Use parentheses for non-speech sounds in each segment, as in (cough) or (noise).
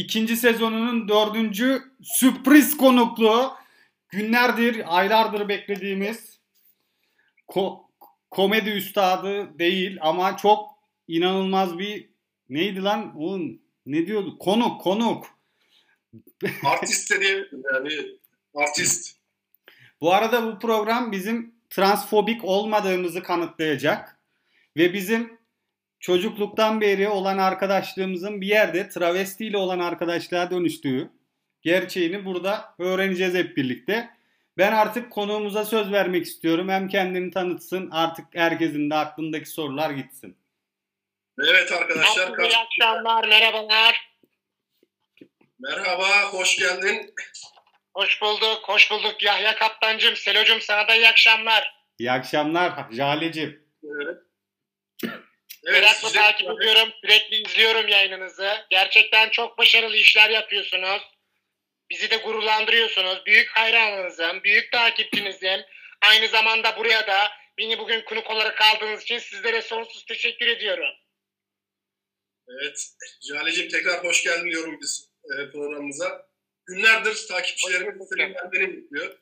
ikinci sezonunun dördüncü sürpriz konukluğu günlerdir, aylardır beklediğimiz ko- komedi üstadı değil ama çok inanılmaz bir neydi lan? Oğlum ne diyordu? Konuk, konuk. (laughs) Artist dedi yani artist. Bu arada bu program bizim transfobik olmadığımızı kanıtlayacak ve bizim çocukluktan beri olan arkadaşlığımızın bir yerde travestiyle olan arkadaşlığa dönüştüğü gerçeğini burada öğreneceğiz hep birlikte. Ben artık konuğumuza söz vermek istiyorum. Hem kendini tanıtsın artık herkesin de aklındaki sorular gitsin. Evet arkadaşlar. İyi akşamlar, merhabalar. Merhaba, hoş geldin. Hoş bulduk, hoş bulduk Yahya Kaptancım, Selocum sana da iyi akşamlar. İyi akşamlar Jale'cim. Evet. Merakla size- takip ediyorum, sürekli izliyorum yayınınızı. Gerçekten çok başarılı işler yapıyorsunuz. Bizi de gururlandırıyorsunuz. Büyük hayranınızım, büyük takipçinizim. Aynı zamanda buraya da beni bugün konuk olarak aldığınız için sizlere sonsuz teşekkür ediyorum. Evet, Jale'cim tekrar hoş geldin diyorum biz e, programımıza. Günlerdir takipçilerimiz beni bekliyor.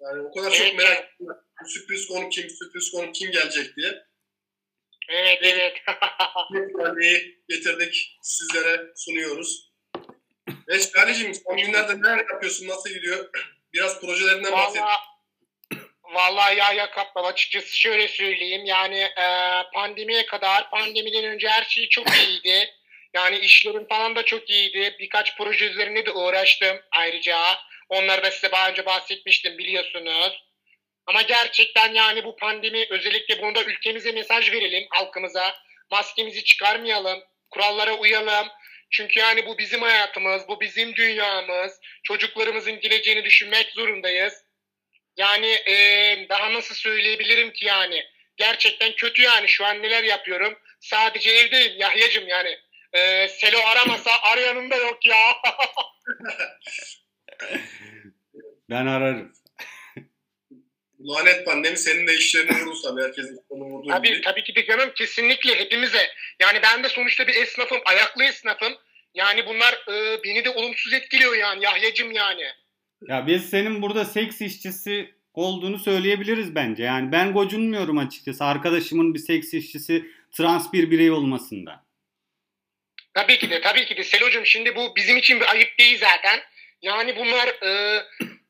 Yani o kadar Evet. çok merak. Bu sürpriz konuk kim, sürpriz konuk kim gelecek diye. Evet, evet. (laughs) Yani getirdik, sizlere sunuyoruz. Evet Jale'cim son günlerde neler yapıyorsun, nasıl gidiyor? (clears throat) Biraz projelerinden bahset. Vallahi Vallahi Yahya Kaplan açıkçası şöyle söyleyeyim yani e, pandemiye kadar pandemiden önce her şey çok iyiydi. Yani işlerim falan da çok iyiydi. Birkaç proje üzerine de uğraştım ayrıca. Onları da size daha önce bahsetmiştim biliyorsunuz. Ama gerçekten yani bu pandemi özellikle bunu da ülkemize mesaj verelim halkımıza. Maskemizi çıkarmayalım, kurallara uyalım. Çünkü yani bu bizim hayatımız, bu bizim dünyamız. Çocuklarımızın geleceğini düşünmek zorundayız. Yani eee, daha nasıl söyleyebilirim ki yani. Gerçekten kötü yani şu an neler yapıyorum. Sadece evdeyim Yahyacım yani. Eee, Selo aramasa arayanım da yok ya. (laughs) Ben ararım. Lanet pandemi senin de işlerini vurursa herkesin konu vurduğu tabii, gibi. tabii ki de canım kesinlikle hepimize. Yani ben de sonuçta bir esnafım, ayaklı esnafım. Yani bunlar eee, beni de olumsuz etkiliyor yani Yahyacım yani. Ya biz senin burada seks işçisi olduğunu söyleyebiliriz bence. Yani ben gocunmuyorum açıkçası arkadaşımın bir seks işçisi trans bir birey olmasında. Tabii ki de tabii ki de Selo'cum şimdi bu bizim için bir ayıp değil zaten. Yani bunlar e,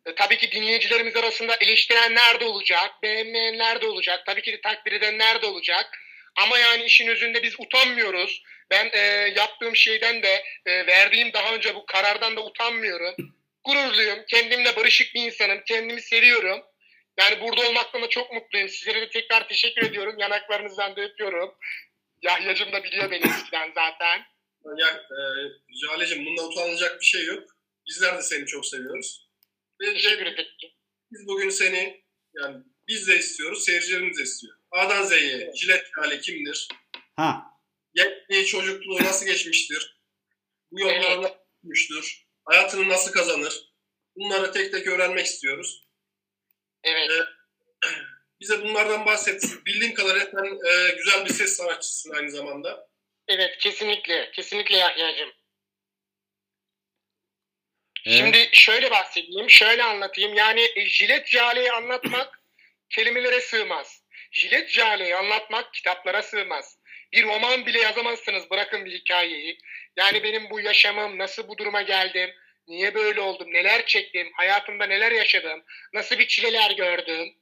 e, tabii ki dinleyicilerimiz arasında eleştirenler de olacak, beğenmeyenler de olacak, tabii ki de takdir edenler de olacak. Ama yani işin özünde biz utanmıyoruz. Ben e, yaptığım şeyden de e, verdiğim daha önce bu karardan da utanmıyorum. Gururluyum, kendimle barışık bir insanım, kendimi seviyorum. Yani burada olmaktan da çok mutluyum. Sizlere de tekrar teşekkür ediyorum. Yanaklarınızdan da öpüyorum. Yahyacım da biliyor beni eskiden zaten. Ya, e, Jale'cim bunda utanılacak bir şey yok. Bizler de seni çok seviyoruz. Teşekkür ederim. biz bugün seni yani biz de istiyoruz, seyircilerimiz de istiyor. A'dan Z'ye Jilet Jale kimdir? Ha Gençliği, çocukluğu nasıl geçmiştir? Bu yollara Evet. nasıl? Hayatını nasıl kazanır? Bunları tek tek öğrenmek istiyoruz. Evet. Evet. (clears throat) Bize bunlardan bahset. Bildiğim kadarıyla sen e, güzel bir ses sanatçısın aynı zamanda. Evet kesinlikle. Kesinlikle Yahya'cığım. Evet. Şimdi şöyle bahsedeyim, şöyle anlatayım. Yani e, jilet jaleyi anlatmak (clears throat) kelimelere sığmaz. Jilet jaleyi anlatmak kitaplara sığmaz. Bir roman bile yazamazsınız bırakın bir hikayeyi. Yani benim bu yaşamım, nasıl bu duruma geldim, niye böyle oldum, neler çektim, hayatımda neler yaşadım, nasıl bir çileler gördüm,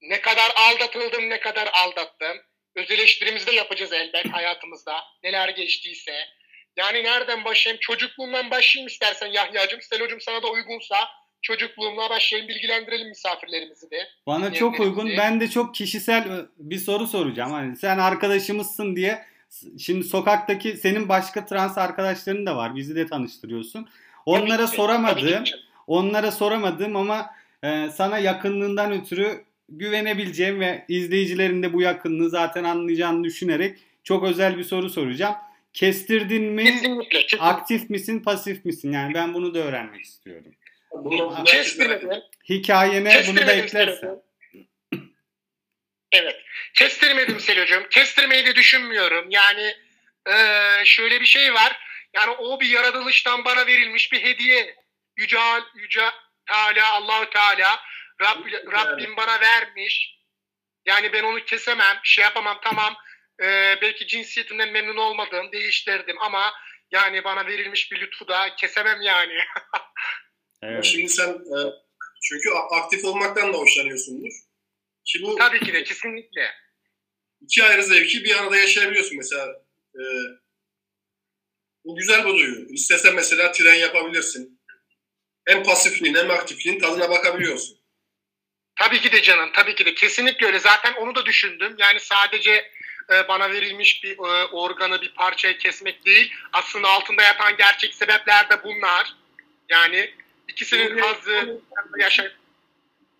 ne kadar aldatıldım, ne kadar aldattım. Öz eleştirimizi de yapacağız elbet hayatımızda, neler geçtiyse. Yani nereden başlayayım? Çocukluğumdan başlayayım istersen Yahya'cığım. Selo'cum sana da uygunsa çocukluğumla başlayayım. Bilgilendirelim misafirlerimizi de. bana çok uygun. Ben de çok kişisel bir soru soracağım. Hani sen arkadaşımızsın diye şimdi sokaktaki senin başka trans arkadaşların da var. Bizi de tanıştırıyorsun. Onlara ki, ki. Onlara soramadım ama e, sana yakınlığından ötürü güvenebileceğim ve izleyicilerin de bu yakınlığı zaten anlayacağını düşünerek çok özel bir soru soracağım. Kestirdin mi? Kesinlikle. kesinlikle. Aktif misin, pasif misin? Yani ben bunu da öğrenmek istiyorum. Bunu. Kestirmedim. Hikayene bunu da eklersen. Evet. Kestirmedim Selo'cum. Kestirmeyi de düşünmüyorum. Yani eee, şöyle bir şey var. Yani o bir yaratılıştan bana verilmiş bir hediye. Yüce, Yüce Teala, Allahu Teala Rab, Rabbim bana vermiş. Yani ben onu kesemem, şey yapamam tamam. Ee, belki cinsiyetinden memnun olmadığım, değiştirdim ama yani bana verilmiş bir lütfu da kesemem yani. (laughs) evet. Şimdi sen e, çünkü aktif olmaktan da hoşlanıyorsundur. Ki bu Tabii ki de kesinlikle. İki ayrı zevki bir arada yaşayabiliyorsun mesela. E, bu güzel bir duygu. İstesen mesela tren yapabilirsin. Hem pasifliğin hem aktifliğin tadına bakabiliyorsun. Tabii ki de canım, tabii ki de. Kesinlikle öyle. Zaten onu da düşündüm. Yani sadece e, bana verilmiş bir e, organı, bir parçayı kesmek değil. Aslında altında yatan gerçek sebepler de bunlar. Yani ikisinin hazzı yaşa...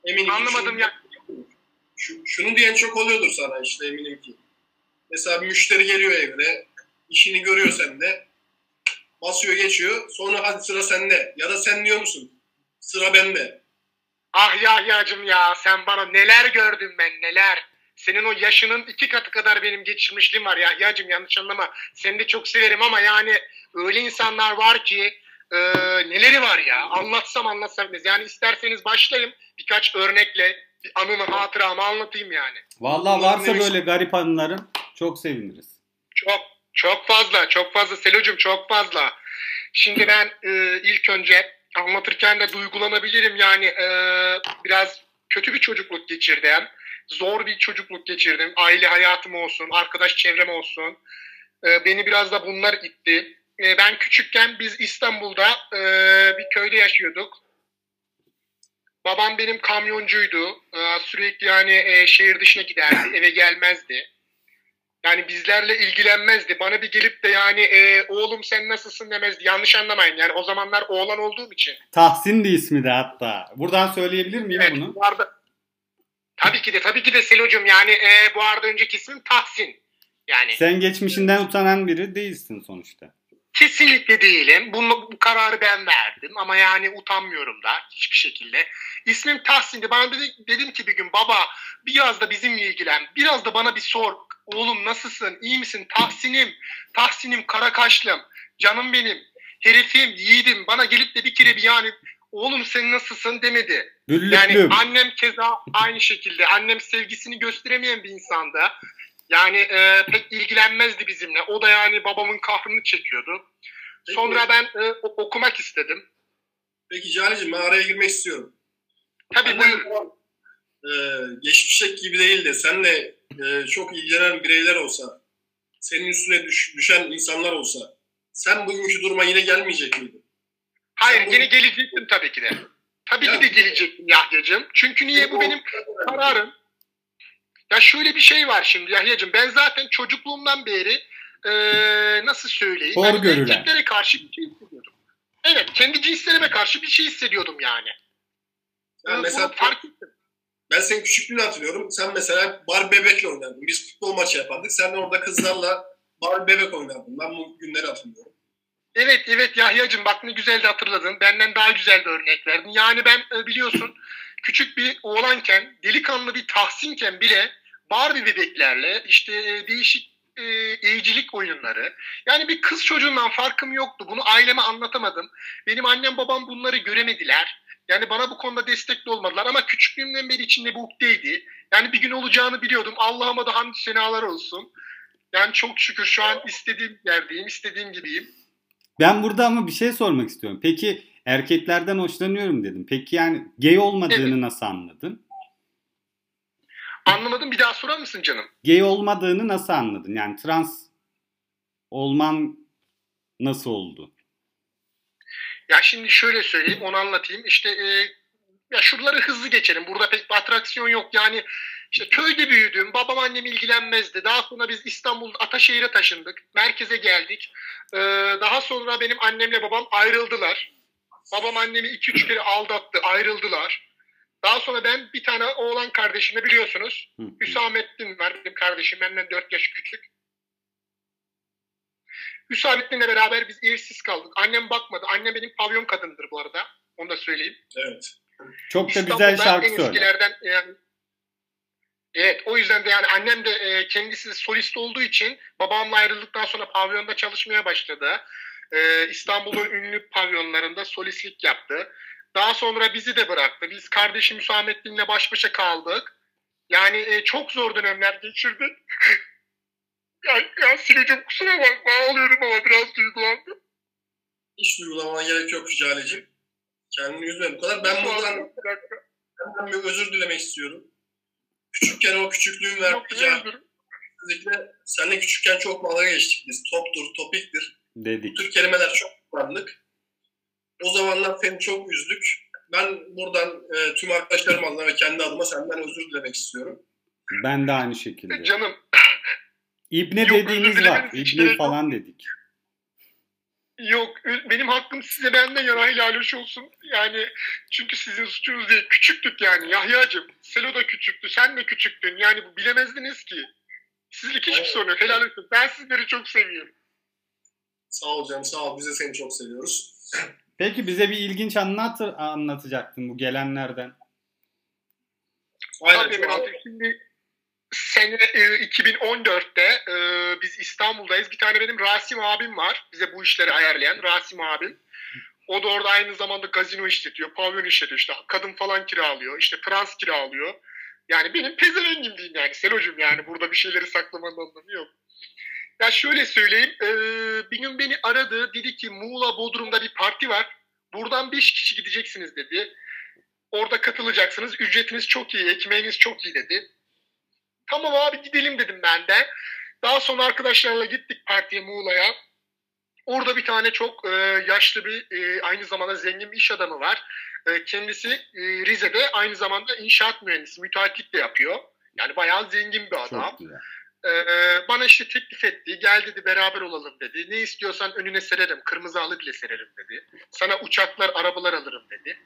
Eminim Anlamadım ya. Şu, şunu diyen çok oluyordur sana işte eminim ki. Mesela bir müşteri geliyor evine, işini görüyor sende, basıyor geçiyor, sonra hadi sıra sende. Ya da sen diyor musun? Sıra bende. Ah Yahya'cım ya sen bana neler gördün ben neler. Senin o yaşının iki katı kadar benim geçirmişliğim var Yahya'cım yanlış anlama. Seni de çok severim ama yani öyle insanlar var ki e, neleri var ya anlatsam anlatsam. Yani isterseniz başlayayım birkaç örnekle bir anımı hatıramı anlatayım yani. Vallahi varsa böyle garip anıların çok seviniriz. Çok çok fazla çok fazla Selo'cum çok fazla. Şimdi ben e, ilk önce anlatırken de duygulanabilirim yani e, biraz kötü bir çocukluk geçirdim. Zor bir çocukluk geçirdim. Aile hayatım olsun, arkadaş çevrem olsun. E, beni biraz da bunlar itti. E, ben küçükken biz İstanbul'da e, bir köyde yaşıyorduk. Babam benim kamyoncuydu. E, sürekli yani e, şehir dışına giderdi, eve gelmezdi. Yani bizlerle ilgilenmezdi. Bana bir gelip de yani e, oğlum sen nasılsın demezdi. Yanlış anlamayın. Yani o zamanlar oğlan olduğum için. Tahsin'di ismi de hatta. Buradan söyleyebilir miyim evet, bunu? Bu arada, tabii ki de tabii ki de Selo'cum. Yani e, bu arada önceki ismim Tahsin. Yani. Sen geçmişinden utanan biri değilsin sonuçta. Kesinlikle değilim. Bunu, bu kararı ben verdim ama yani utanmıyorum da hiçbir şekilde. İsmim Tahsin'di. Ben dedim, dedim ki bir gün baba biraz da bizimle ilgilen. Biraz da bana bir sor. Oğlum nasılsın? İyi misin? Tahsin'im. Tahsin'im Karakaşlım. Canım benim. Herifim, yiğidim. Bana gelip de bir kere bir yani oğlum sen nasılsın demedi. Büllüklüm. Yani annem keza aynı şekilde. Annem sevgisini gösteremeyen bir insandı. Yani e, pek ilgilenmezdi bizimle. O da yani babamın kahrını çekiyordu. Peki. Sonra ben e, okumak istedim. Peki Cani'cim ben araya girmek istiyorum. Tabii Annem, buyur. E, geçmişteki gibi değil de senle e, çok ilgilenen bireyler olsa, senin üstüne düş, düşen insanlar olsa, sen bugünkü duruma yine gelmeyecek miydin? Hayır, yine gelecektim tabii ki de. Tabii yani, ki de gelecektim Yahya'cığım. Çünkü niye bu benim kararım. Ya şöyle bir şey var şimdi Yahya'cığım. Ben zaten çocukluğumdan beri e, nasıl söyleyeyim? Hor ben erkeklere karşı bir şey hissediyordum. Evet, kendi cinslerime karşı bir şey hissediyordum yani. yani mesela fark ettim. Ben senin küçüklüğünü hatırlıyorum. Sen mesela bar bebekle oynardın. Biz futbol maçı yapardık. Sen de orada kızlarla bar bebek oynardın. Ben bu günleri hatırlıyorum. Evet evet Yahya'cığım bak ne güzel de hatırladın. Benden daha güzel bir örnek verdin. Yani ben e, biliyorsun küçük bir oğlanken, delikanlı bir tahsinken bile Barbie bebeklerle işte e, değişik e, eğicilik oyunları. Yani bir kız çocuğundan farkım yoktu. Bunu aileme anlatamadım. Benim annem babam bunları göremediler. Yani bana bu konuda destekli olmadılar ama küçüklüğümden beri içinde bu ukdeydi. Yani bir gün olacağını biliyordum. Allah'ıma da hamd senalar olsun. Yani çok şükür şu an istediğim yerdeyim, istediğim gibiyim. Ben burada ama bir şey sormak istiyorum. Peki erkeklerden hoşlanıyorum dedim. Peki yani gay olmadığını evet. nasıl anladın? Anlamadım bir daha sorar mısın canım? Gay olmadığını nasıl anladın? Yani trans olman nasıl oldu? Ya şimdi şöyle söyleyeyim onu anlatayım. İşte e, ya şuraları hızlı geçelim. Burada pek bir atraksiyon yok. Yani işte köyde büyüdüm. Babam annem ilgilenmezdi. Daha sonra biz İstanbul Ataşehir'e taşındık. Merkeze geldik. Ee, daha sonra benim annemle babam ayrıldılar. Babam annemi iki üç kere aldattı. Ayrıldılar. Daha sonra ben bir tane oğlan kardeşimi biliyorsunuz. Hüsamettin var benim kardeşim. Benden dört yaş küçük. Hüsamettin'le beraber biz evsiz kaldık. Annem bakmadı. Annem benim pavyon kadındır bu arada. Onu da söyleyeyim. Evet. Çok da güzel şarkı söyle. Yani, Evet o yüzden de yani annem de e, kendisi solist olduğu için babamla ayrıldıktan sonra pavyonda çalışmaya başladı. E, İstanbul'un (laughs) ünlü pavyonlarında solistlik yaptı. Daha sonra bizi de bıraktı. Biz kardeşim Hüsamettin'le baş başa kaldık. Yani e, çok zor dönemler geçirdik. (laughs) ya, ya Sineciğim kusura bakma ağlıyorum ama biraz duygulandım. Hiç duygulamana gerek yok Jale'cim. Kendini üzme bu kadar. Ben buradan senden bir özür dilemek istiyorum. Küçükken o küçüklüğün verdiği. Özellikle seninle küçükken çok dalga geçtik biz. Toptur, topiktir. Bu Dedik. tür kelimeler çok kullandık. O zamanlar seni çok üzdük. Ben buradan e, tüm arkadaşlarım adına ve kendi adıma senden özür dilemek istiyorum. Ben de aynı şekilde. Canım İbne Yok, dediğiniz var. İbne falan dedik. Yok benim hakkım size benden yana helal hoş olsun. Yani çünkü sizin suçunuz değil. Küçüktük yani Yahya'cığım. Selo da küçüktü. Sen de küçüktün. Yani bu bilemezdiniz ki. Sizlik hiçbir sorun yok. Helal olsun. Ben sizleri çok seviyorum. Sağ ol canım sağ ol. Biz de seni çok seviyoruz. (clears throat) Peki bize bir ilginç anlat anlatacaktın bu gelenlerden. Aynen. Abi, Şimdi sene e, 2014'te e, biz İstanbul'dayız. Bir tane benim Rasim abim var. Bize bu işleri ayarlayan Rasim abim. O da orada aynı zamanda gazino işletiyor, pavyon işletiyor. işte kadın falan kiralıyor, işte trans kiralıyor. Yani benim pezevengim diyeyim yani Selocum yani burada bir şeyleri saklamanın anlamı yok. Ya şöyle söyleyeyim, e, bir gün beni aradı, dedi ki Muğla Bodrum'da bir parti var. Buradan 5 kişi gideceksiniz dedi. Orada katılacaksınız, ücretiniz çok iyi, ekmeğiniz çok iyi dedi. Tamam abi gidelim dedim ben de. Daha sonra arkadaşlarla gittik partiye Muğla'ya. Orada bir tane çok e, yaşlı bir e, aynı zamanda zengin bir iş adamı var. E, kendisi e, Rize'de aynı zamanda inşaat mühendisi, müteahhitlik de yapıyor. Yani bayağı zengin bir adam. Ee, bana işte teklif etti. Gel dedi beraber olalım dedi. Ne istiyorsan önüne sererim. Kırmızı halı bile sererim dedi. Sana uçaklar, arabalar alırım dedi.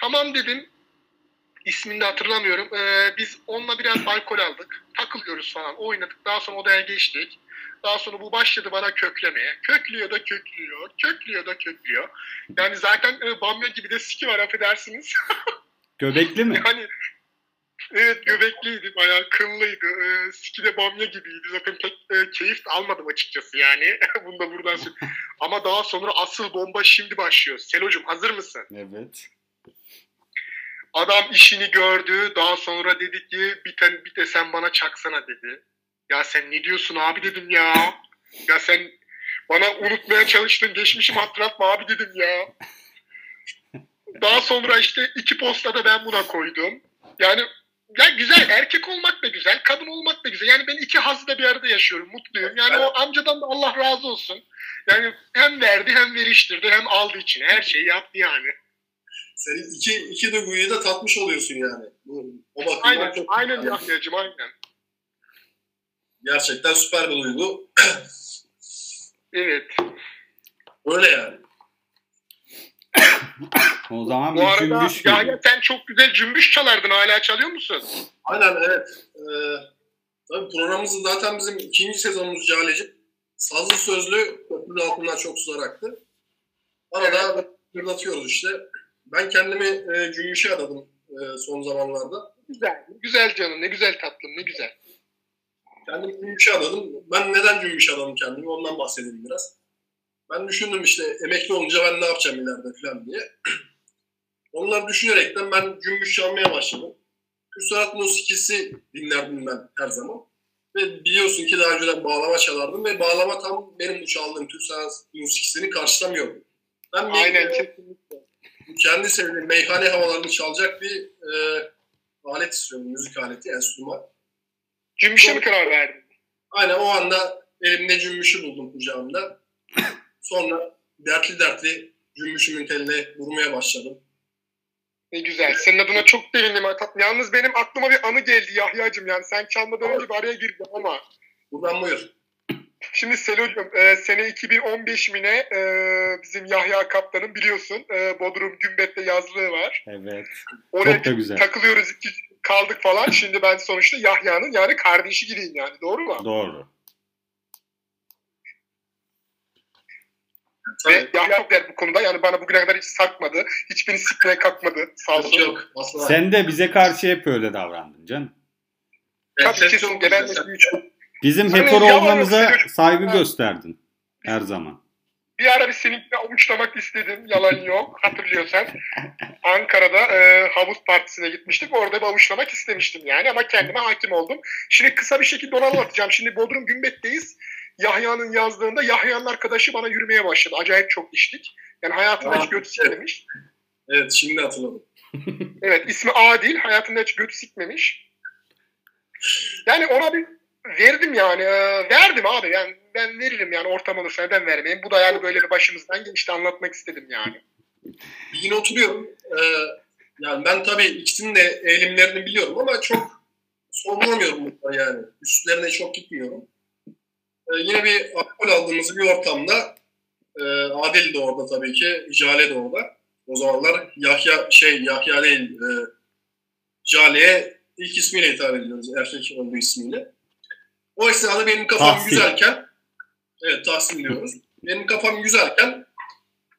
Tamam dedim. İsmini de hatırlamıyorum. Ee, biz onunla biraz alkol aldık. Takılıyoruz falan. Oynadık. Daha sonra odaya geçtik. Daha sonra bu başladı bana köklemeye. Köklüyor da köklüyor. Köklüyor da köklüyor. Yani zaten e, bamya gibi de siki var affedersiniz. (laughs) Göbekli mi? Yani evet göbekliydi bayağı kıllıydı. Ee, siki de bamya gibiydi. Zaten pek e, keyif almadım açıkçası yani. (laughs) Bunu da buradan. Ama daha sonra asıl bomba şimdi başlıyor. Selocum hazır mısın? Evet. Adam işini gördü. Daha sonra dedi ki bir tane bir de sen bana çaksana dedi. Ya sen ne diyorsun abi dedim ya. Ya sen bana unutmaya çalıştın. Geçmişim hatırlatma abi dedim ya. Daha sonra işte iki posta da ben buna koydum. Yani ya güzel erkek olmak da güzel, kadın olmak da güzel. Yani ben iki hazı da bir arada yaşıyorum, mutluyum. Yani o amcadan da Allah razı olsun. Yani hem verdi hem veriştirdi hem aldı içine. Her şeyi yaptı yani. Senin iki, iki duyguyu da tatmış oluyorsun yani. Bu, o bakımdan Aynen, çok aynen Yahya'cığım aynen. Gerçekten süper bir duygu. Evet. Öyle yani. O zaman Bu arada cümbüş Yahya sen çok güzel cümbüş çalardın. Hala çalıyor musun? Aynen evet. Ee, tabii programımızın zaten bizim ikinci sezonumuz Cale'cim. Sazlı sözlü köprünün altından çok sular aktı. Arada fırlatıyoruz işte. Ben kendimi e, cümbüşe adadım e, son zamanlarda. Güzel. Güzel canım. Ne güzel tatlım. Ne güzel. Kendimi cümbüşe adadım. Ben neden cümbüş adadım kendimi ondan bahsedeyim biraz. Ben düşündüm işte emekli olunca ben ne yapacağım ileride falan diye. (clears throat) Onları düşünerekten ben cümbüş çalmaya başladım. Türk sanat musikisi dinlerdim ben her zaman. Ve biliyorsun ki daha önceden bağlama çalardım ve bağlama tam benim bu çaldığım Türk sanat musikisini karşılamıyor. Ben Aynen. kesinlikle. Kendi sevdiğim meyhane havalarını çalacak bir e, alet istiyorum, müzik aleti, enstrüman. Cümbüşe mi karar verdin? Aynen o anda elimde cümbüşü buldum kucağımda. Sonra dertli dertli cümbüşümün teline vurmaya başladım. Ne güzel. Senin adına çok sevindim. tatlım. Yalnız benim aklıma bir anı geldi Yahya'cığım. Yani sen çalmadan önce bir araya girdim ama. Buradan buyur. Şimdi Selo'cum e, sene 2015 mi ne e, bizim Yahya Kaptan'ın biliyorsun e, Bodrum Gümbet'te yazlığı var. Evet. Oraya Çok da güzel. takılıyoruz iki kaldık falan. Şimdi ben sonuçta Yahya'nın yani kardeşi gibiyim yani doğru mu? Doğru. Ve. Yahya der bu konuda yani bana bugüne kadar hiç sakmadı. Hiç beni sikmeye kalkmadı sağ olsun. yok. Sen de bize karşı hep öyle davrandın canım. Evet, Tabii ses kesinlikle çok Bizim Hani hetero olmamıza saygı gösterdin her zaman. Bir ara bir seninle avuçlamak istedim. Yalan yok. Hatırlıyorsan. Ankara'da e, havuz partisine gitmiştik. Orada bir avuçlamak istemiştim yani ama kendime hakim oldum. Şimdi kısa bir şekilde onu anlatacağım. Şimdi Bodrum Gümbet'teyiz. Yahya'nın yazdığında Yahya'nın arkadaşı bana yürümeye başladı. Acayip çok içtik. Yani hayatında hiç götü sikmemiş. Evet şimdi hatırladım. Evet ismi Adil. Hayatında hiç götü sikmemiş. Yani ona bir verdim yani. e, verdim abi. Yani ben veririm yani ortam olursa neden vermeyeyim. Bu da yani böyle bir başımızdan geçti anlatmak istedim yani. Yine oturuyorum. Ee, yani ben tabii ikisinin de eğilimlerini biliyorum ama çok sorgulamıyorum bunları yani. Üstlerine çok gitmiyorum. Ee, yine bir alkol aldığımız bir ortamda e, Adil de orada tabii ki, Jale de orada. O zamanlar Yahya şey Yahya değil e, Jale'ye ilk ismiyle hitap ediyoruz. Erkek olduğu ismiyle. O esnada benim kafam Tahsin. güzelken evet Tahsin diyoruz. Benim kafam güzelken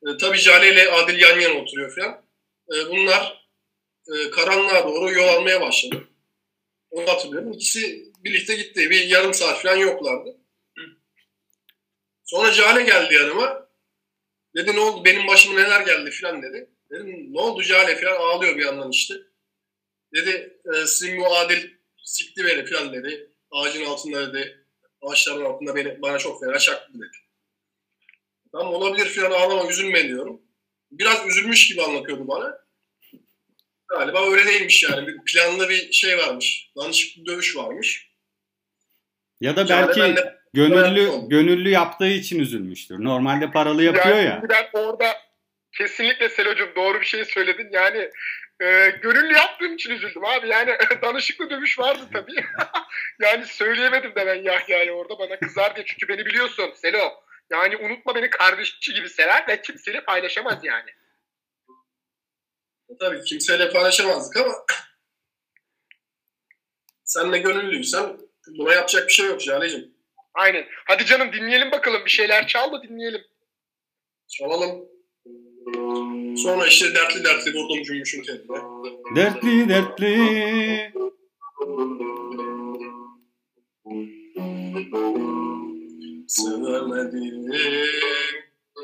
e, tabii Jale ile Adil yan yana oturuyor falan. E, bunlar e, karanlığa doğru yol almaya başladı. Onu hatırlıyorum. İkisi birlikte gitti. Bir yarım saat falan yoklardı. Sonra Jale geldi yanıma. Dedi ne oldu benim başıma neler geldi falan dedi. Dedim ne oldu Jale falan ağlıyor bir yandan işte. Dedi e, sizin bu Adil sikti beni falan dedi. Ağacın altında dedi. Ağaçların altında beni, bana çok fena çaktı dedi. Tamam olabilir falan ağlama üzülme diyorum. Biraz üzülmüş gibi anlatıyordu bana. Galiba öyle değilmiş yani. Bir planlı bir şey varmış. Danışıklı dövüş varmış. Ya da Yani belki ben de- gönüllü gönüllü yaptığı için üzülmüştür. Normalde paralı yapıyor yani ya. orada kesinlikle Selo'cum doğru bir şey söyledin. Yani e, gönüllü yaptığım için üzüldüm abi. Yani (laughs) danışıklı dövüş vardı tabii. (laughs) yani söyleyemedim de ben Yahya'ya orada bana kızar diye. Çünkü beni biliyorsun Selo. Yani unutma beni kardeşçi gibi sever ve kimseyle paylaşamaz yani. Tabii kimseyle paylaşamazdık ama (clears throat) sen de gönüllüysen buna yapacak bir şey yok Jale'cim. Aynen. Hadi canım dinleyelim bakalım. Bir şeyler çal da dinleyelim. Çalalım. Sonra işte dertli dertli vurdum cümbüşün kendine. Dertli dertli. Sevemedim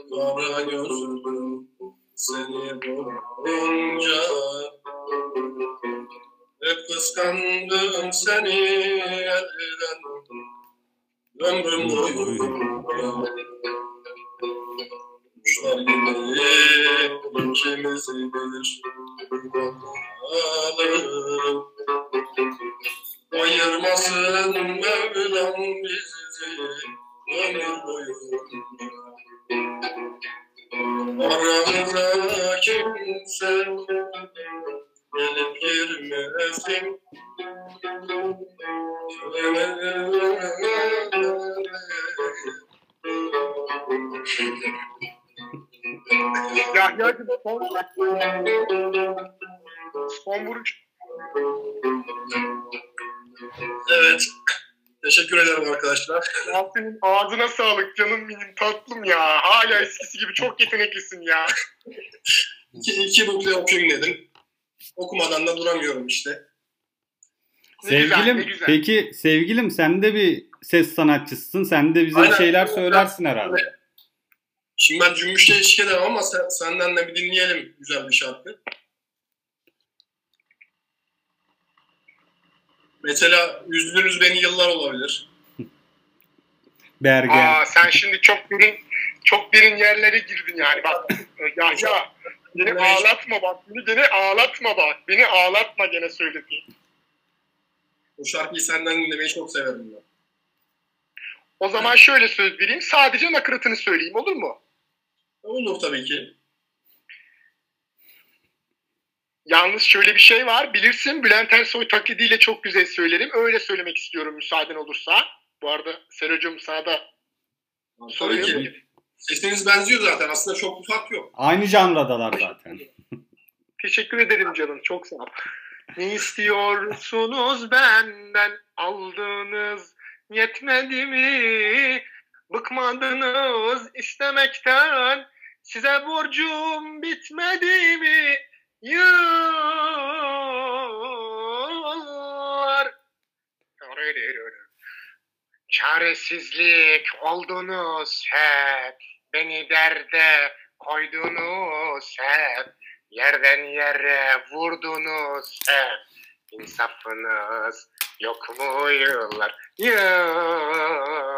kara gözlüm seni bulunca Hep kıskandım seni elden ömrüm boyunca İkimizi bir alalım Ayırmasın Mevlam bizi ömür boyu. Aramıza kimse gelip girmesin. Yahya'cığım son, son vuruş. Evet. Teşekkür ederim arkadaşlar. Ya senin ağzına sağlık canım benim tatlım ya. Hala eskisi gibi çok yeteneklisin ya. İki, iki duble okuyayım dedim. Okumadan da duramıyorum işte. Ne güzel, Sevgilim ne güzel. peki sevgilim sen de bir ses sanatçısın. Sen de bize Aynen. bir şeyler söylersin herhalde. Şimdi ben cümbüşle eşlik edemem ama sen, senden de bir dinleyelim güzel bir şarkı. Mesela Üzdünüz Beni Yıllar olabilir. (laughs) Bergen. Aa sen şimdi çok derin çok derin yerlere girdin yani bak. Yahya beni ağlatma bak. Beni gene ağlatma bak. Beni ağlatma gene söylediğin. Bu şarkıyı senden dinlemeyi çok severim ben. O zaman şöyle söz vereyim. Sadece nakaratını söyleyeyim olur mu? Olur tabii ki. Yalnız şöyle bir şey var. Bilirsin Bülent Ersoy taklidiyle çok güzel söylerim. Öyle söylemek istiyorum müsaaden olursa. Bu arada Sero'cum sana da Tabii soruyorum. ki. Sesiniz benziyor zaten. Aslında çok bir fark yok. Aynı janradalar zaten. (laughs) Teşekkür ederim canım. Çok sağ ol. Ne istiyorsunuz benden? Aldığınız yetmedi mi? Bıkmadınız istemekten. Size borcum bitmedi mi? Yıllar. Çaresizlik oldunuz hep, beni derde koydunuz hep, yerden yere vurdunuz hep, insafınız yok mu yıllar, yıllar.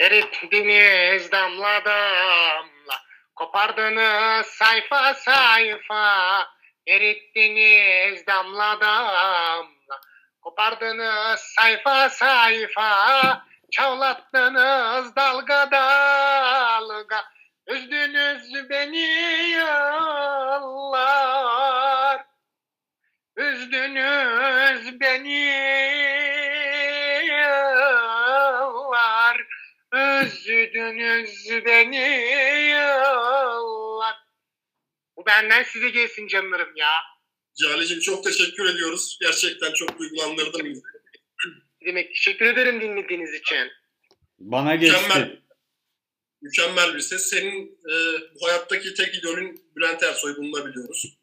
Erittiniz damla damla, kopardınız sayfa sayfa, erittiniz damla damla, kopardınız sayfa sayfa, çavlattınız dalga dalga, üzdünüz beni yıllar, üzdünüz beni üzdünüz beni yıllar. Bu benden size gelsin canlarım ya. Cali'cim çok teşekkür ediyoruz. Gerçekten çok duygulandırdın bizi. Demek teşekkür ederim dinlediğiniz için. Bana geçti. Mükemmel. Mükemmel bir ses. Senin e, bu hayattaki tek idolün Bülent Ersoy bunu da biliyoruz.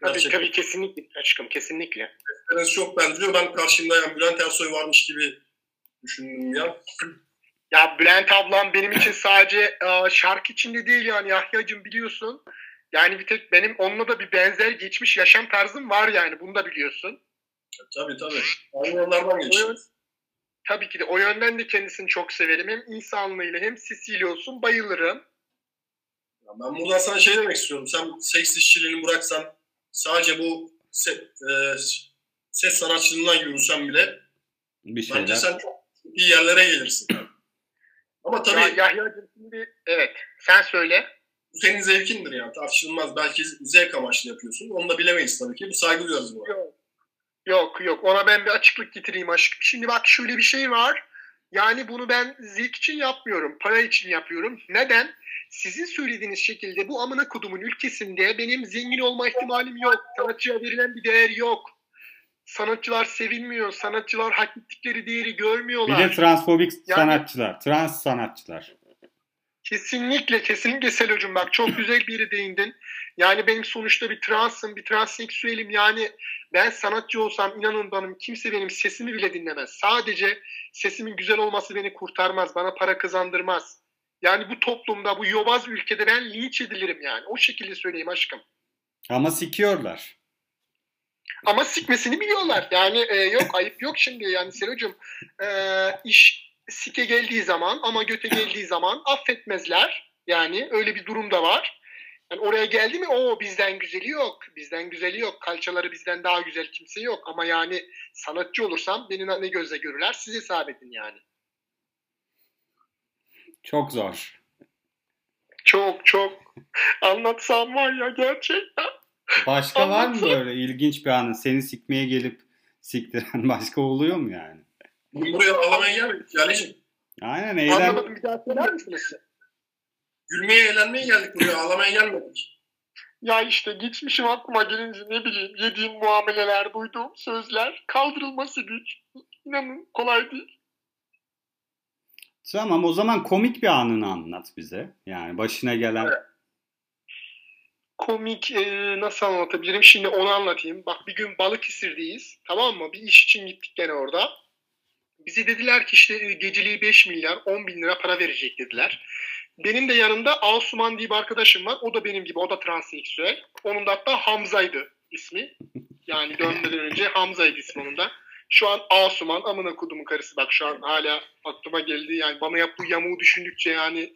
Tabii Gerçekten. tabii kesinlikle aşkım kesinlikle. Sesleriniz çok benziyor. Ben karşımda yani Bülent Ersoy varmış gibi düşündüm ya. Ya Bülent ablam benim için sadece e, şarkı içinde değil yani Yahya'cığım biliyorsun. Yani bir tek benim onunla da bir benzer geçmiş yaşam tarzım var yani bunu da biliyorsun. Tabii tabii. Aynı yollardan geçiyoruz. tabii ki de o yönden de kendisini çok severim. Hem insanlığıyla hem sesiyle olsun bayılırım. Ya Ben buradan sana şey demek istiyorum. Sen seks işçiliğini bıraksan sadece bu se- e, ses sanatçılığından yürüsen bile Bir bence sen çok iyi yerlere gelirsin. Ama tabii Ya, Yahya'cığım şimdi evet sen söyle. bu senin zevkindir yani tartışılmaz. Belki zevk amaçlı yapıyorsun. Onu da bilemeyiz tabii ki. Bu saygı duyarız buna. Yok. Yok yok ona ben bir açıklık getireyim aşkım. Şimdi bak şöyle bir şey var. Yani bunu ben zevk için yapmıyorum. Para için yapıyorum. Neden? Sizin söylediğiniz şekilde bu amına kodumun ülkesinde benim zengin olma ihtimalim yok. Sanatçıya verilen bir değer yok. Sanatçılar sevilmiyor. Sanatçılar hak ettikleri değeri Bir görmüyorlar. de transfobik Yani- sanatçılar. Trans sanatçılar. Kesinlikle kesinlikle Selo'cum bak çok güzel bir yere değindin. Yani benim sonuçta bir transım, bir transseksüelim. Yani ben sanatçı olsam inanın bana kimse benim sesimi bile dinlemez. Sadece sesimin güzel olması beni kurtarmaz, bana para kazandırmaz. Yani bu toplumda, bu yobaz ülkede ben linç edilirim yani. O şekilde söyleyeyim aşkım. Ama sikiyorlar. Ama sikmesini biliyorlar. Yani e, yok ayıp yok şimdi yani Selo'cum. E, iş sike geldiği zaman ama göte geldiği zaman affetmezler. Yani öyle bir durum da var. Yani oraya geldi mi o bizden güzeli yok. Bizden güzeli yok. Kalçaları bizden daha güzel kimse yok. Ama yani sanatçı olursam beni ne gözle görürler siz hesap edin yani. Çok zor. Çok çok anlatsam var ya gerçekten. Başka var mı böyle ilginç bir anı? Seni sikmeye gelip siktiren (laughs) başka oluyor mu yani? Buraya ağlamaya gelmedik Cali'cim. Aynen eğlen. Anlamadım bir daha söyler misiniz? Gülmeye, eğlenmeye geldik buraya. Ağlamaya gelmedik. Ya işte geçmişim aklıma gelince ne bileyim yediğim muameleler, duyduğum sözler kaldırılması güç. İnanın kolay değil. Tamam o zaman komik bir anını anlat bize. Yani başına gelen. Evet. Komik e, nasıl anlatabilirim? Şimdi onu anlatayım. Bak bir gün Balıkesir'deyiz. Tamam mı? Bir iş için gittik gene orada. Bize dediler ki işte e, geceliği 5 milyar 10 bin lira para verecek dediler. Benim de yanımda Asuman diye bir arkadaşım var. O da benim gibi. O da transseksüel. Onun da hatta Hamza'ydı ismi. Yani dönmeden önce Hamza'ydı ismi onun da. Şu an Asuman amına kudumun karısı. Bak şu an hala aklıma geldi. Yani bana yaptığı yamuğu düşündükçe yani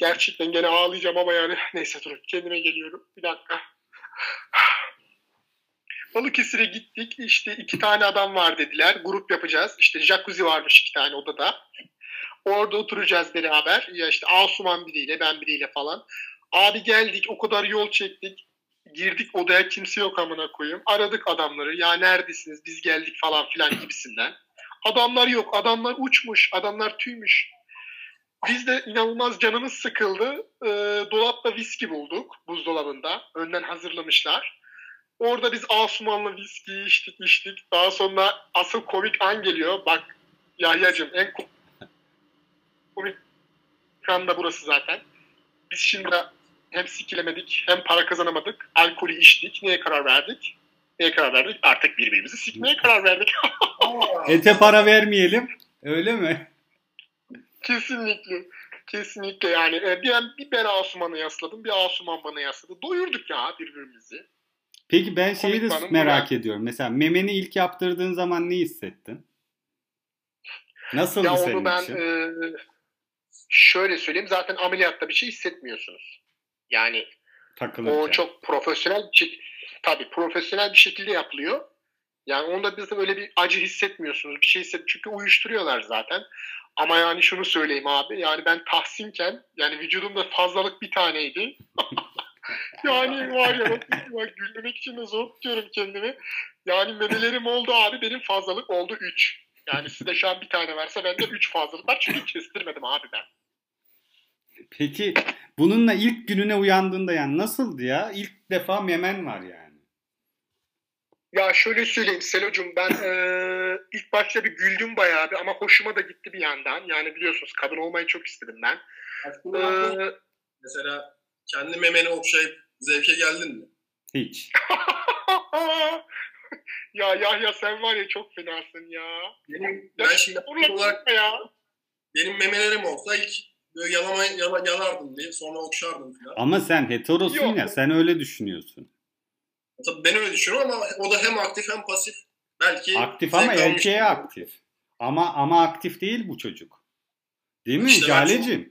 gerçekten gene ağlayacağım ama yani (laughs) neyse durun kendime geliyorum. Bir dakika. Balıkesir'e gittik. İşte iki tane adam var dediler. Grup yapacağız. İşte jacuzzi varmış iki tane odada. Orada oturacağız beraber. Ya işte Asuman biriyle ben biriyle falan. Abi geldik o kadar yol çektik. Girdik odaya kimse yok amına koyayım. Aradık adamları. Ya neredesiniz biz geldik falan filan gibisinden. Adamlar yok. Adamlar uçmuş. Adamlar tüymüş. Biz de inanılmaz canımız sıkıldı. Ee, dolapta viski bulduk buzdolabında. Önden hazırlamışlar. Orada biz Asuman'la viski içtik içtik. Daha sonra asıl komik an geliyor. Bak Yahya'cığım en ko- komik an da burası zaten. Biz şimdi hem sikilemedik hem para kazanamadık. Alkolü içtik. Neye karar verdik? Neye karar verdik? Artık birbirimizi sikmeye karar verdik. (laughs) Ete para vermeyelim. Öyle mi? Kesinlikle. Kesinlikle yani e, bir, bir ben Asuman'ı yasladım, bir Asuman bana yasladı. Doyurduk ya birbirimizi. Peki ben şeyi de Komik merak bu ediyorum. Mesela memeni ilk yaptırdığın zaman ne hissettin? Nasıldı Ya senin onu ben için? e, şöyle söyleyeyim zaten ameliyatta bir şey hissetmiyorsunuz. Yani Takılırken. o çok profesyonel bir şey, tabii profesyonel bir şekilde yapılıyor. Yani onda bizim öyle bir acı hissetmiyorsunuz. Bir şey hisset çünkü uyuşturuyorlar zaten. Ama yani şunu söyleyeyim abi. Yani ben tahsinken yani vücudumda fazlalık bir taneydi. (laughs) yani var ya bak, bak gülmemek için de zor tutuyorum kendimi. Yani memelerim oldu abi benim fazlalık oldu 3. Yani sizde şu an bir tane varsa bende 3 fazlalık var çünkü kestirmedim abi ben. Peki bununla ilk gününe uyandığında yani nasıldı ya? İlk defa memen var yani. Ya şöyle söyleyeyim Selocum ben eee, ilk başta bir güldüm bayağı bir ama hoşuma da gitti bir yandan. Yani biliyorsunuz kadın olmayı çok istedim ben. Eee, Mesela kendi memeni okşayıp zevke geldin mi? Hiç. (laughs) ya Yahya sen var ya çok fenasın ya. Benim, Ya ben şimdi Bunlar olarak ya. benim memelerim olsa ilk böyle yalama, yala, yalardım diye sonra okşardım falan. Ama sen heterosun Yok. ya sen öyle düşünüyorsun. Tabii ben öyle düşünüyorum ama o da hem aktif hem pasif. Belki Aktif ama erkeğe aktif. Ama ama aktif değil bu çocuk. Değil mi İşte Jale'cim?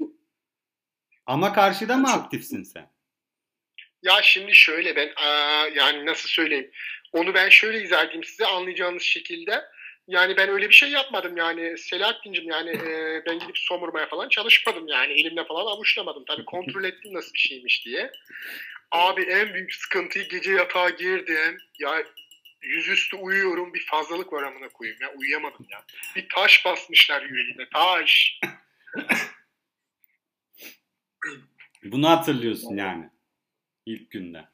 Ama karşıda mı çok- aktifsin sen? Ya şimdi şöyle ben aa, yani nasıl söyleyeyim. Onu ben şöyle izah edeyim size anlayacağınız şekilde. Yani ben öyle bir şey yapmadım yani Selahattin'cim yani e, ben gidip somurmaya falan çalışmadım yani elimle falan avuçlamadım. Tabii kontrol ettim nasıl bir şeymiş diye. Abi en büyük sıkıntıyı gece yatağa girdim. Ya yüzüstü uyuyorum bir fazlalık var amına koyayım ya uyuyamadım ya. Bir taş basmışlar yüreğime taş. Bunu hatırlıyorsun yani. ilk günde.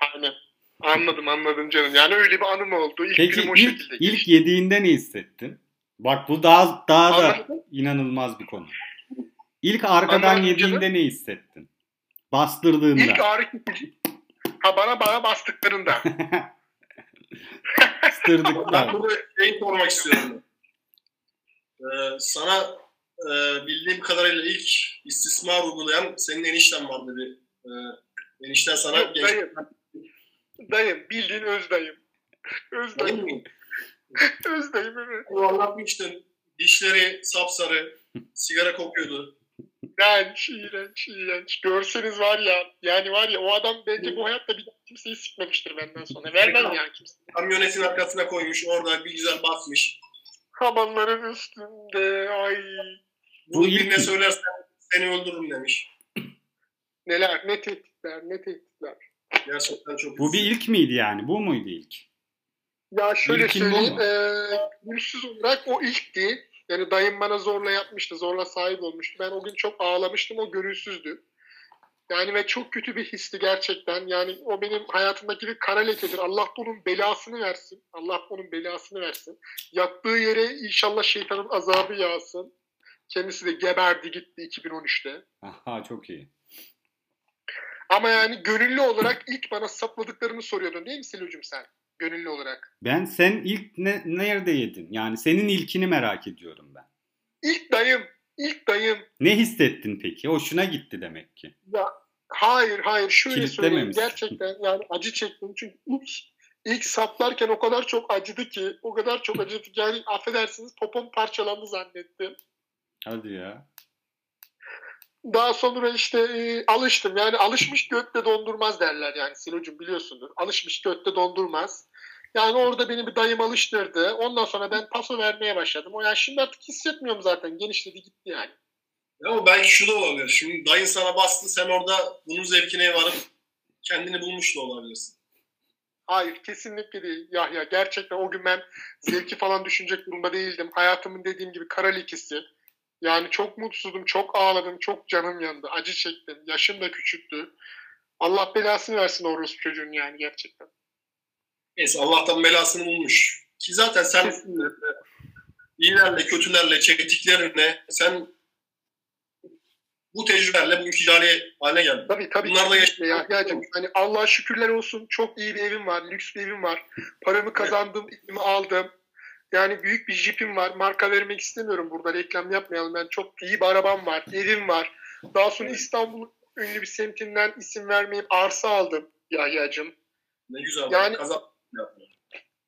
Aynen. Anladım anladım canım. Yani öyle bir anım oldu. İlk Peki günüm o ilk, şekilde ilk geçti. yediğinde ne hissettin? Bak bu daha daha da Anladım. inanılmaz bir konu. İlk arkadan Anladım yediğinde ne hissettin? Bastırdığında. İlk ağrı. Ha bana bana bastıklarında. (laughs) Ben Bastırdıklar. burada şey sormak istiyorum. Ee, sana e, bildiğim kadarıyla ilk istismar uygulayan senin enişten var dedi. Ee, enişten sana Yok, genç... dayım. Dayım bildiğin öz dayım. Öz dayım. mi? (laughs) Öz dayım evet. Anlatmıştın. Dişleri sapsarı, sigara kokuyordu. İğrenç, iğrenç, iğrenç. Görseniz var ya, yani var ya o adam bence bu hayatta bir kimseyi sikmemiştir benden sonra. Vermem yani kimse. Kamyonetin arkasına koymuş, orada bir güzel bakmış. Habanların üstünde, ay. İlk birine söylersen seni öldürürüm demiş. Neler, ne tehditler, ne tehditler. Gerçekten çok Bu bir ilk miydi yani? Bu muydu ilk? Ya şöyle İlkin bu söyleyeyim, gülsüz olarak o ilkti. Yani dayım bana zorla yapmıştı, zorla sahip olmuştu. Ben o gün çok ağlamıştım, o gönülsüzdü. Yani ve çok kötü bir histi gerçekten. Yani o benim hayatımdaki bir kara lekedir. Allah da onun belasını versin. Allah da onun belasını versin. Yattığı yere inşallah şeytanın azabı yağsın. Kendisi de geberdi gitti 2013'te. Aha çok iyi. Ama yani gönüllü olarak ilk bana sapladıklarını soruyordun değil mi Selocuğum sen? Gönüllü olarak. Ben sen ilk ne, nerede yedin? Yani senin ilkini merak ediyorum ben. İlk dayım, ilk dayım. Ne hissettin peki? Hoşuna gitti demek ki. Ya hayır hayır şöyle söyleyeyim gerçekten yani acı çektim çünkü ilk ilk saplarken o kadar çok acıdı ki o kadar çok acıdı ki yani affedersiniz popom parçalandı zannettim. Hadi ya. Daha sonra işte e, alıştım yani alışmış götte dondurmaz derler yani Silocuğum biliyorsundur. Alışmış götte dondurmaz. Yani orada beni bir dayım alıştırdı. Ondan sonra ben paso vermeye başladım. O yani şimdi artık hissetmiyorum zaten. Genişledi gitti yani. Ama belki şu da olabilir. Şimdi dayın sana bastı, sen orada bunun zevkine varıp kendini bulmuş da olabilirsin. Hayır kesinlikle değil Yahya. Gerçekten o gün ben zevki falan düşünecek durumda değildim. Hayatımın dediğim gibi kara lekesi. Yani çok mutsuzdum, çok ağladım, çok canım yandı. Acı çektim. Yaşım da küçüktü. Allah belasını versin orospu çocuğun yani gerçekten. Neyse Allah'tan belasını bulmuş. Ki zaten sen iyilerle, kötülerle, çektiklerine sen bu tecrübelerle bugünkü cari haline geldim. Tabii tabii. Bunlar da kesinlikle ya. Yahya'cığım hani Allah'a şükürler olsun. Çok iyi bir evim var. Lüks bir evim var. Paramı kazandım, elimi aldım. Yani büyük bir jipim var. Marka vermek istemiyorum burada. Reklam yapmayalım. Ben çok iyi bir arabam var. Evim var. Daha sonra İstanbul'un ünlü bir semtinden isim vermeyeyim. Arsa aldım Yahya'cığım. Ne güzel. Yani- Kazan.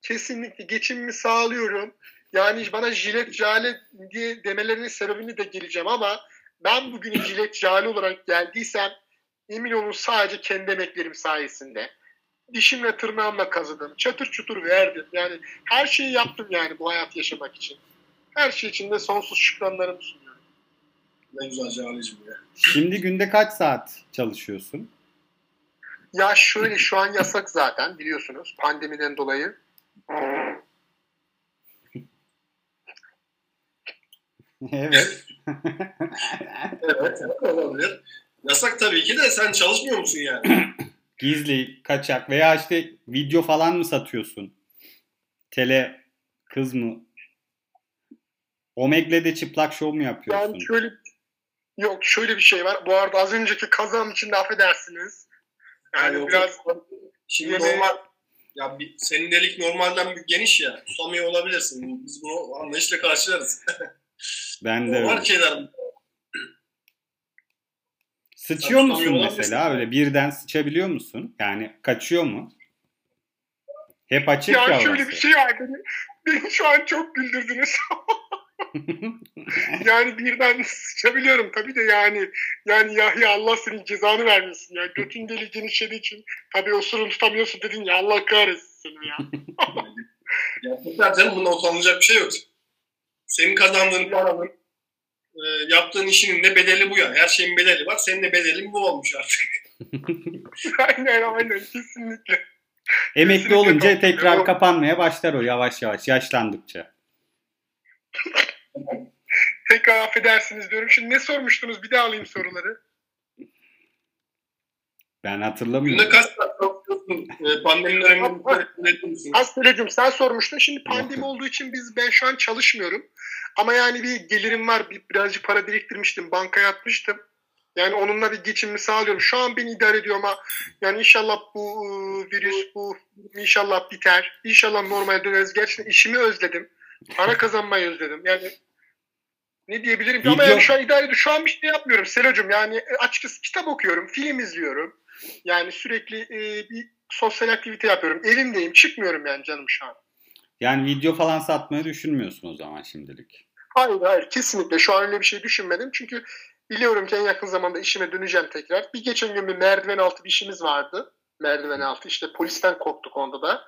Kesinlikle geçimimi sağlıyorum. Yani bana jilet jale diye demelerinin sebebini de geleceğim ama ben bugün jilet jale olarak geldiysem emin olun sadece kendi emeklerim sayesinde. Dişimle tırnağımla kazıdım. Çatır çutur verdim. Yani her şeyi yaptım yani bu hayat yaşamak için. Her şey için de sonsuz şükranlarımı sunuyorum. Ne güzel Cani'cim ya. Şimdi günde kaç saat çalışıyorsun? Ya şöyle şu an yasak zaten biliyorsunuz pandemiden dolayı. evet. (laughs) Evet, olabilir. Yasak tabii ki de sen çalışmıyor musun yani? (clears throat) Gizli, kaçak veya işte video falan mı satıyorsun? Tele kız mı? Omegle'de çıplak şov mu yapıyorsun? Yani şöyle yok şöyle bir şey var. Bu arada az önceki kazanım için de affedersiniz. Yani yok, biraz Şimdi Yemeğe- normal ya bir, senin delik normalden bir geniş ya. Tutamıyor olabilirsin. Biz bunu anlayışla karşılarız. (laughs) Ben de Normal öyle. şeyler. Sıçıyor Tabii, musun mesela? Öyle birden sıçabiliyor musun? Yani kaçıyor mu? Hep açık ya ya şöyle bir şey var beni, beni şu an çok güldürdünüz. (laughs) (laughs) yani birden sıçabiliyorum tabii de yani yani Yahya Allah senin cezanı vermesin ya. Götün deli genişlediği için tabii osurun tutamıyorsun dedin ya Allah kahretsin seni ya. (laughs) Gerçekten canım bunda utanılacak bir şey yok. Senin kazandığın paranın e, yaptığın işinin de bedeli bu yani. Her şeyin bedeli var. Senin de bedelin bu olmuş artık. (laughs) aynen aynen kesinlikle. Emekli Kesinlikle olunca tekrar kapanmaya başlar o yavaş yavaş yaşlandıkça. Tekrar affedersiniz diyorum. Şimdi ne sormuştunuz? Bir daha alayım soruları. Ben Günde hatırlamıyorum. kaç saat çalışıyorsun? E, pandemi döneminde? Aslıcığım sen sormuştun. Şimdi pandemi olduğu için biz ben şu an çalışmıyorum. Ama yani bir gelirim var. Bir, birazcık para biriktirmiştim. Bankaya atmıştım. Yani onunla bir geçimimi sağlıyorum. Şu an beni idare ediyor ama yani inşallah bu e, virüs bu inşallah biter. İnşallah normale döneriz. Gerçekten işimi özledim. Para kazanmayı özledim. Yani ne diyebilirim ki? ama yani şu an idare. Şu an bir şey yapmıyorum Selocum. Yani e, açıkçası kitap okuyorum, film izliyorum. Yani sürekli e, bir sosyal aktivite yapıyorum. Evimdeyim, çıkmıyorum yani canım şu an. Yani video falan satmayı düşünmüyorsun o zaman şimdilik. Hayır hayır kesinlikle şu an öyle bir şey düşünmedim. Çünkü biliyorum ki en yakın zamanda işime döneceğim tekrar. Bir geçen gün bir merdiven altı bir işimiz vardı. Merdiven altı işte polisten korktuk onda da.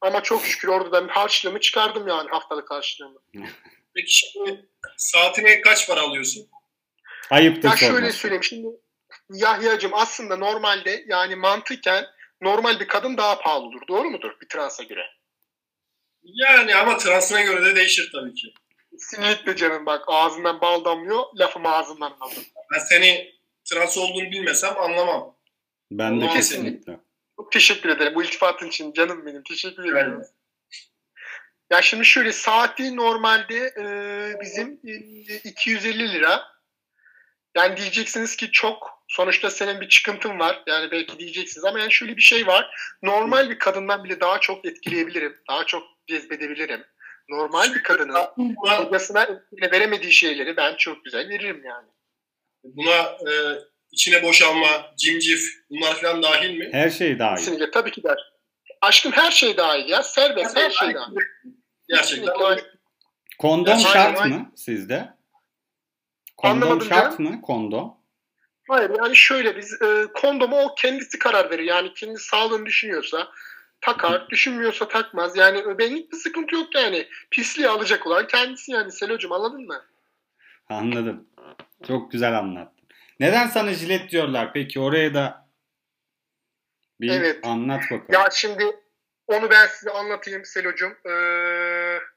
Ama çok şükür orada da harçlığımı çıkardım yani haftalık harçlığımı. (laughs) Peki şimdi saatine kaç para alıyorsun? Ayıptır Ya şöyle sorması. söyleyeyim şimdi Yahya'cığım aslında normalde yani mantıken normal bir kadın daha pahalı olur. Doğru mudur bir transa göre? Yani ama transına göre de değişir tabii ki. Kesinlikle canım bak ağzından bal damlıyor lafımı ağzından aldım. Ben seni trans olduğunu bilmesem anlamam. Ben de Olmaz. kesinlikle. Çok teşekkür ederim bu iltifatın için canım benim teşekkür ederim. Yani, Ya şimdi şöyle saati normalde e, bizim e, 250 lira. Yani diyeceksiniz ki çok. Sonuçta senin bir çıkıntın var. Yani belki diyeceksiniz ama yani şöyle bir şey var. Normal bir kadından bile daha çok etkileyebilirim. Daha çok cezbedebilirim. Normal bir kadının kocasına veremediği şeyleri ben çok güzel veririm yani. buna e, içine boşalma, cimcif bunlar falan dahil mi? Her şey dahil. Kesinlikle tabii ki der. Aşkım her şey dahil ya. Serbest her şey dahil. Gerçekten. Kondom Aynen, şart mı sizde? Kondom Anlamadım şart canım. mı? Kondom. Hayır yani şöyle biz e, kondomu o kendisi karar verir. Yani kendi sağlığını düşünüyorsa takar, düşünmüyorsa takmaz. Yani benlik bir sıkıntı yok yani. Pisliği alacak olan kendisi yani Selo'cum anladın mı? Anladım. Çok güzel anlattın. Neden sana jilet diyorlar peki? Oraya da bir Evet. anlat bakalım. Ya şimdi onu ben size anlatayım Selo'cum. Ee,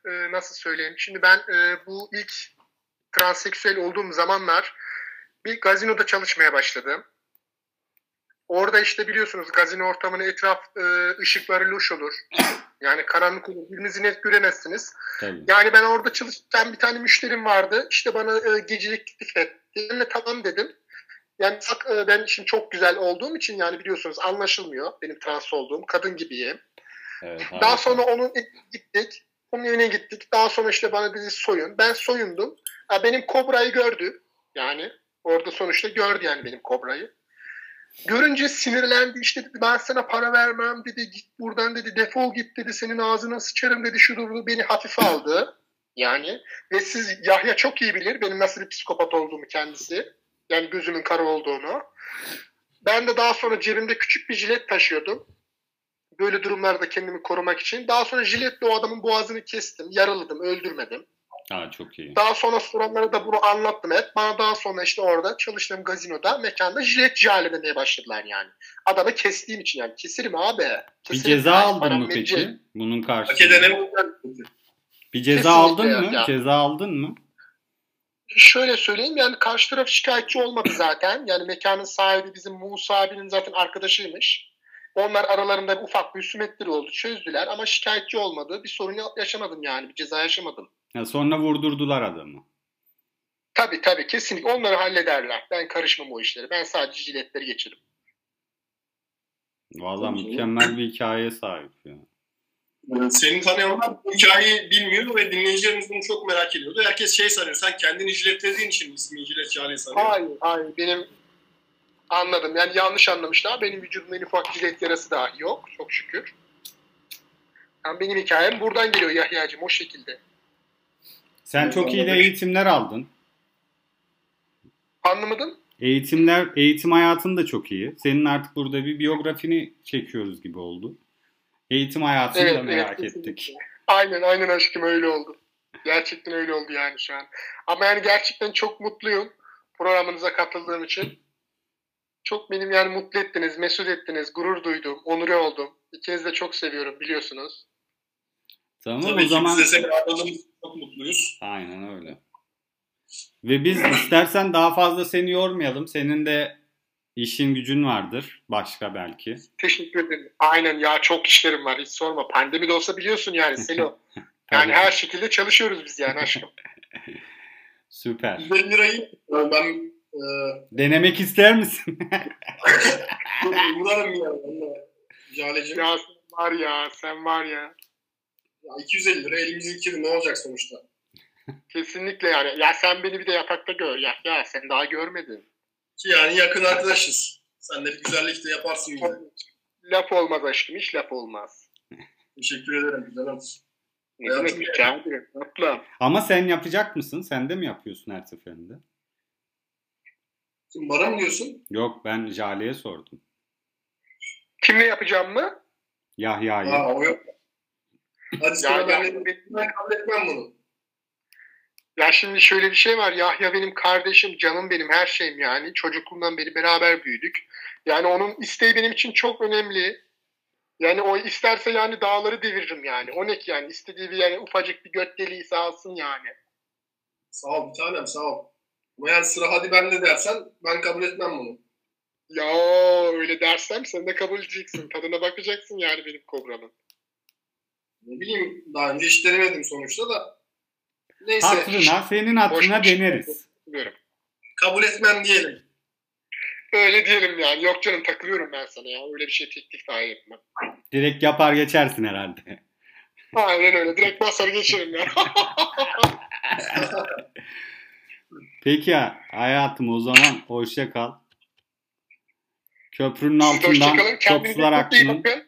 e, nasıl söyleyeyim? Şimdi ben e, bu ilk transseksüel olduğum zamanlar bir gazinoda çalışmaya başladım. Orada işte biliyorsunuz gazino ortamının etraf e, ışıkları loş olur. Yani karanlık olur. Birbirinizi net göremezsiniz. Tabii. Yani ben orada çalışırken bir tane müşterim vardı. İşte bana e, gecelik teklif etti. Ben de tamam dedim. Yani e, ben şimdi çok güzel olduğum için yani biliyorsunuz anlaşılmıyor benim trans olduğum. Kadın gibiyim. Evet, Daha harika. sonra onun gittik. Onun evine gittik. Daha sonra işte bana dedi soyun. Ben soyundum. Benim kobrayı gördü. Yani orada sonuçta gördü yani benim kobrayı. Görünce sinirlendi işte dedi ben sana para vermem dedi git buradan dedi defol git dedi senin ağzına sıçarım dedi şu durdu beni hafife aldı. Yani ve siz Yahya çok iyi bilir benim nasıl bir psikopat olduğumu kendisi. Yani gözümün kara olduğunu. Ben de daha sonra cebimde küçük bir jilet taşıyordum böyle durumlarda kendimi korumak için. Daha sonra jiletle o adamın boğazını kestim, yaraladım, öldürmedim. Aa, çok iyi. Daha sonra soranlara da bunu anlattım hep. Bana daha sonra işte orada çalıştığım gazinoda, mekanda jilet demeye başladılar yani. Adamı kestiğim için yani. Keserim abi. Bir Keserim ceza yani, aldın param mı peki? Bunun karşılığında. Bir ceza Kesinlikle aldın mı? ya. Ceza aldın mı? Şöyle söyleyeyim yani karşı taraf şikayetçi olmadı zaten. Yani mekanın sahibi bizim Musa abinin zaten arkadaşıymış. Onlar aralarında bir ufak bir husumetleri oldu. Çözdüler ama şikayetçi olmadı. Bir sorun yaşamadım yani. Bir ceza yaşamadım. Ya sonra vurdurdular adamı. Tabii tabii kesinlikle onları hallederler. Ben karışmam o işlere. Ben sadece jiletleri geçiririm. Valla mükemmel bir hikayeye sahip ya. Seni tanıyanlar bu hikayeyi bilmiyor ve dinleyicilerimiz bunu çok merak ediyordu. Herkes şey sanıyor, sen kendini jiletlediğin için mi ismini jilet Cale sanıyor. Hayır hayır benim anladım. Yani yanlış anlamışlar. Benim vücudumda en ufak jilet yarası dahi yok. Çok şükür. Yani benim hikayem buradan geliyor Yahya'cığım o şekilde. Sen çok iyi de eğitimler aldın. Anlamadım. Eğitimler, eğitim hayatın da çok iyi. Senin artık burada bir biyografini çekiyoruz gibi oldu. Eğitim hayatını Evet, da merak evet, ettik. kesinlikle. Aynen aynen aşkım öyle oldu. Gerçekten öyle oldu yani şu an. Ama yani gerçekten çok mutluyum programınıza katıldığım için. Çok benim yani mutlu ettiniz, mesut ettiniz, gurur duydum, onure oldum. İkinizi de çok seviyorum biliyorsunuz. Tamam Tabii o zaman biz de seni ağırladığımız için çok mutluyuz. aynen öyle. Ve biz istersen daha fazla seni yormayalım. Senin de işin gücün vardır. Başka belki. Teşekkür ederim. Aynen ya çok işlerim var hiç sorma. Pandemi de olsa biliyorsun yani Selo. (laughs) Yani her şekilde çalışıyoruz biz yani aşkım. (laughs) Süper. 150 lirayı ben e, Denemek ister misin? (laughs) uğrarım ya. Cale'cim. Ya. ya sen var ya sen var ya. 250 lira elimizdeki kiri ne olacak sonuçta? Kesinlikle yani. Ya sen beni bir de yatakta gör. Ya, ya sen daha görmedin. Ki yani yakın arkadaşız. Sen de bir güzellik de yaparsın bize. Laf olmaz aşkım. Hiç laf olmaz. Teşekkür ederim. Ne demek rica ederim. Tatlım. Ama sen yapacak mısın? Sen de mi yapıyorsun her seferinde? Şimdi bana mı diyorsun? Yok ben Jale'ye sordum. Kimle yapacağım mı? Yahya'yı. Aa o yok. Hadi sıra Ya, ben, ya, ben kabul etmem bunu. Ya şimdi şöyle bir şey var. Yahya benim kardeşim, canım benim, her şeyim yani. Çocukluğumdan beri beraber büyüdük. Yani onun isteği benim için çok önemli. Yani o isterse yani dağları deviririm yani. O ne ki yani istediği bir yani ufacık bir göt deliği alsın yani. Sağ ol bir tanem sağ ol. Ama yani sıra hadi bende dersen ben kabul etmem bunu. Ya öyle dersem sen de kabul edeceksin. Tadına bakacaksın yani benim kobramın. Ne bileyim daha önce hiç denemedim sonuçta da. Neyse Hatırına, senin hatırına Boş bir şey. deneriz. Kabul etmem diyelim. Öyle diyelim yani. Yok canım takılıyorum ben sana ya. Öyle bir şey teklif dahi etmem. Direkt yapar geçersin herhalde. Aynen öyle. Direkt basar geçerim ya. (laughs) Peki ya, hayatım o zaman hoşça kal. Köprünün altından çok Kendinize sular çok iyi aktığının bakın.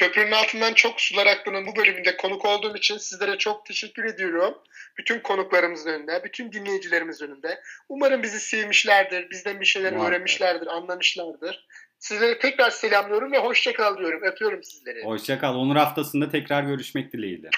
Köprünün altından çok sular aktığının bu bölümünde konuk olduğum için sizlere çok teşekkür ediyorum. Bütün konuklarımızın önünde, bütün dinleyicilerimizin önünde. Umarım bizi sevmişlerdir, bizden bir şeyler Muhakkak. öğrenmişlerdir, anlamışlardır. Sizlere tekrar selamlıyorum ve hoşça kal diyorum. Öpüyorum sizleri. Hoşça kal. Onur haftasında tekrar görüşmek dileğiyle.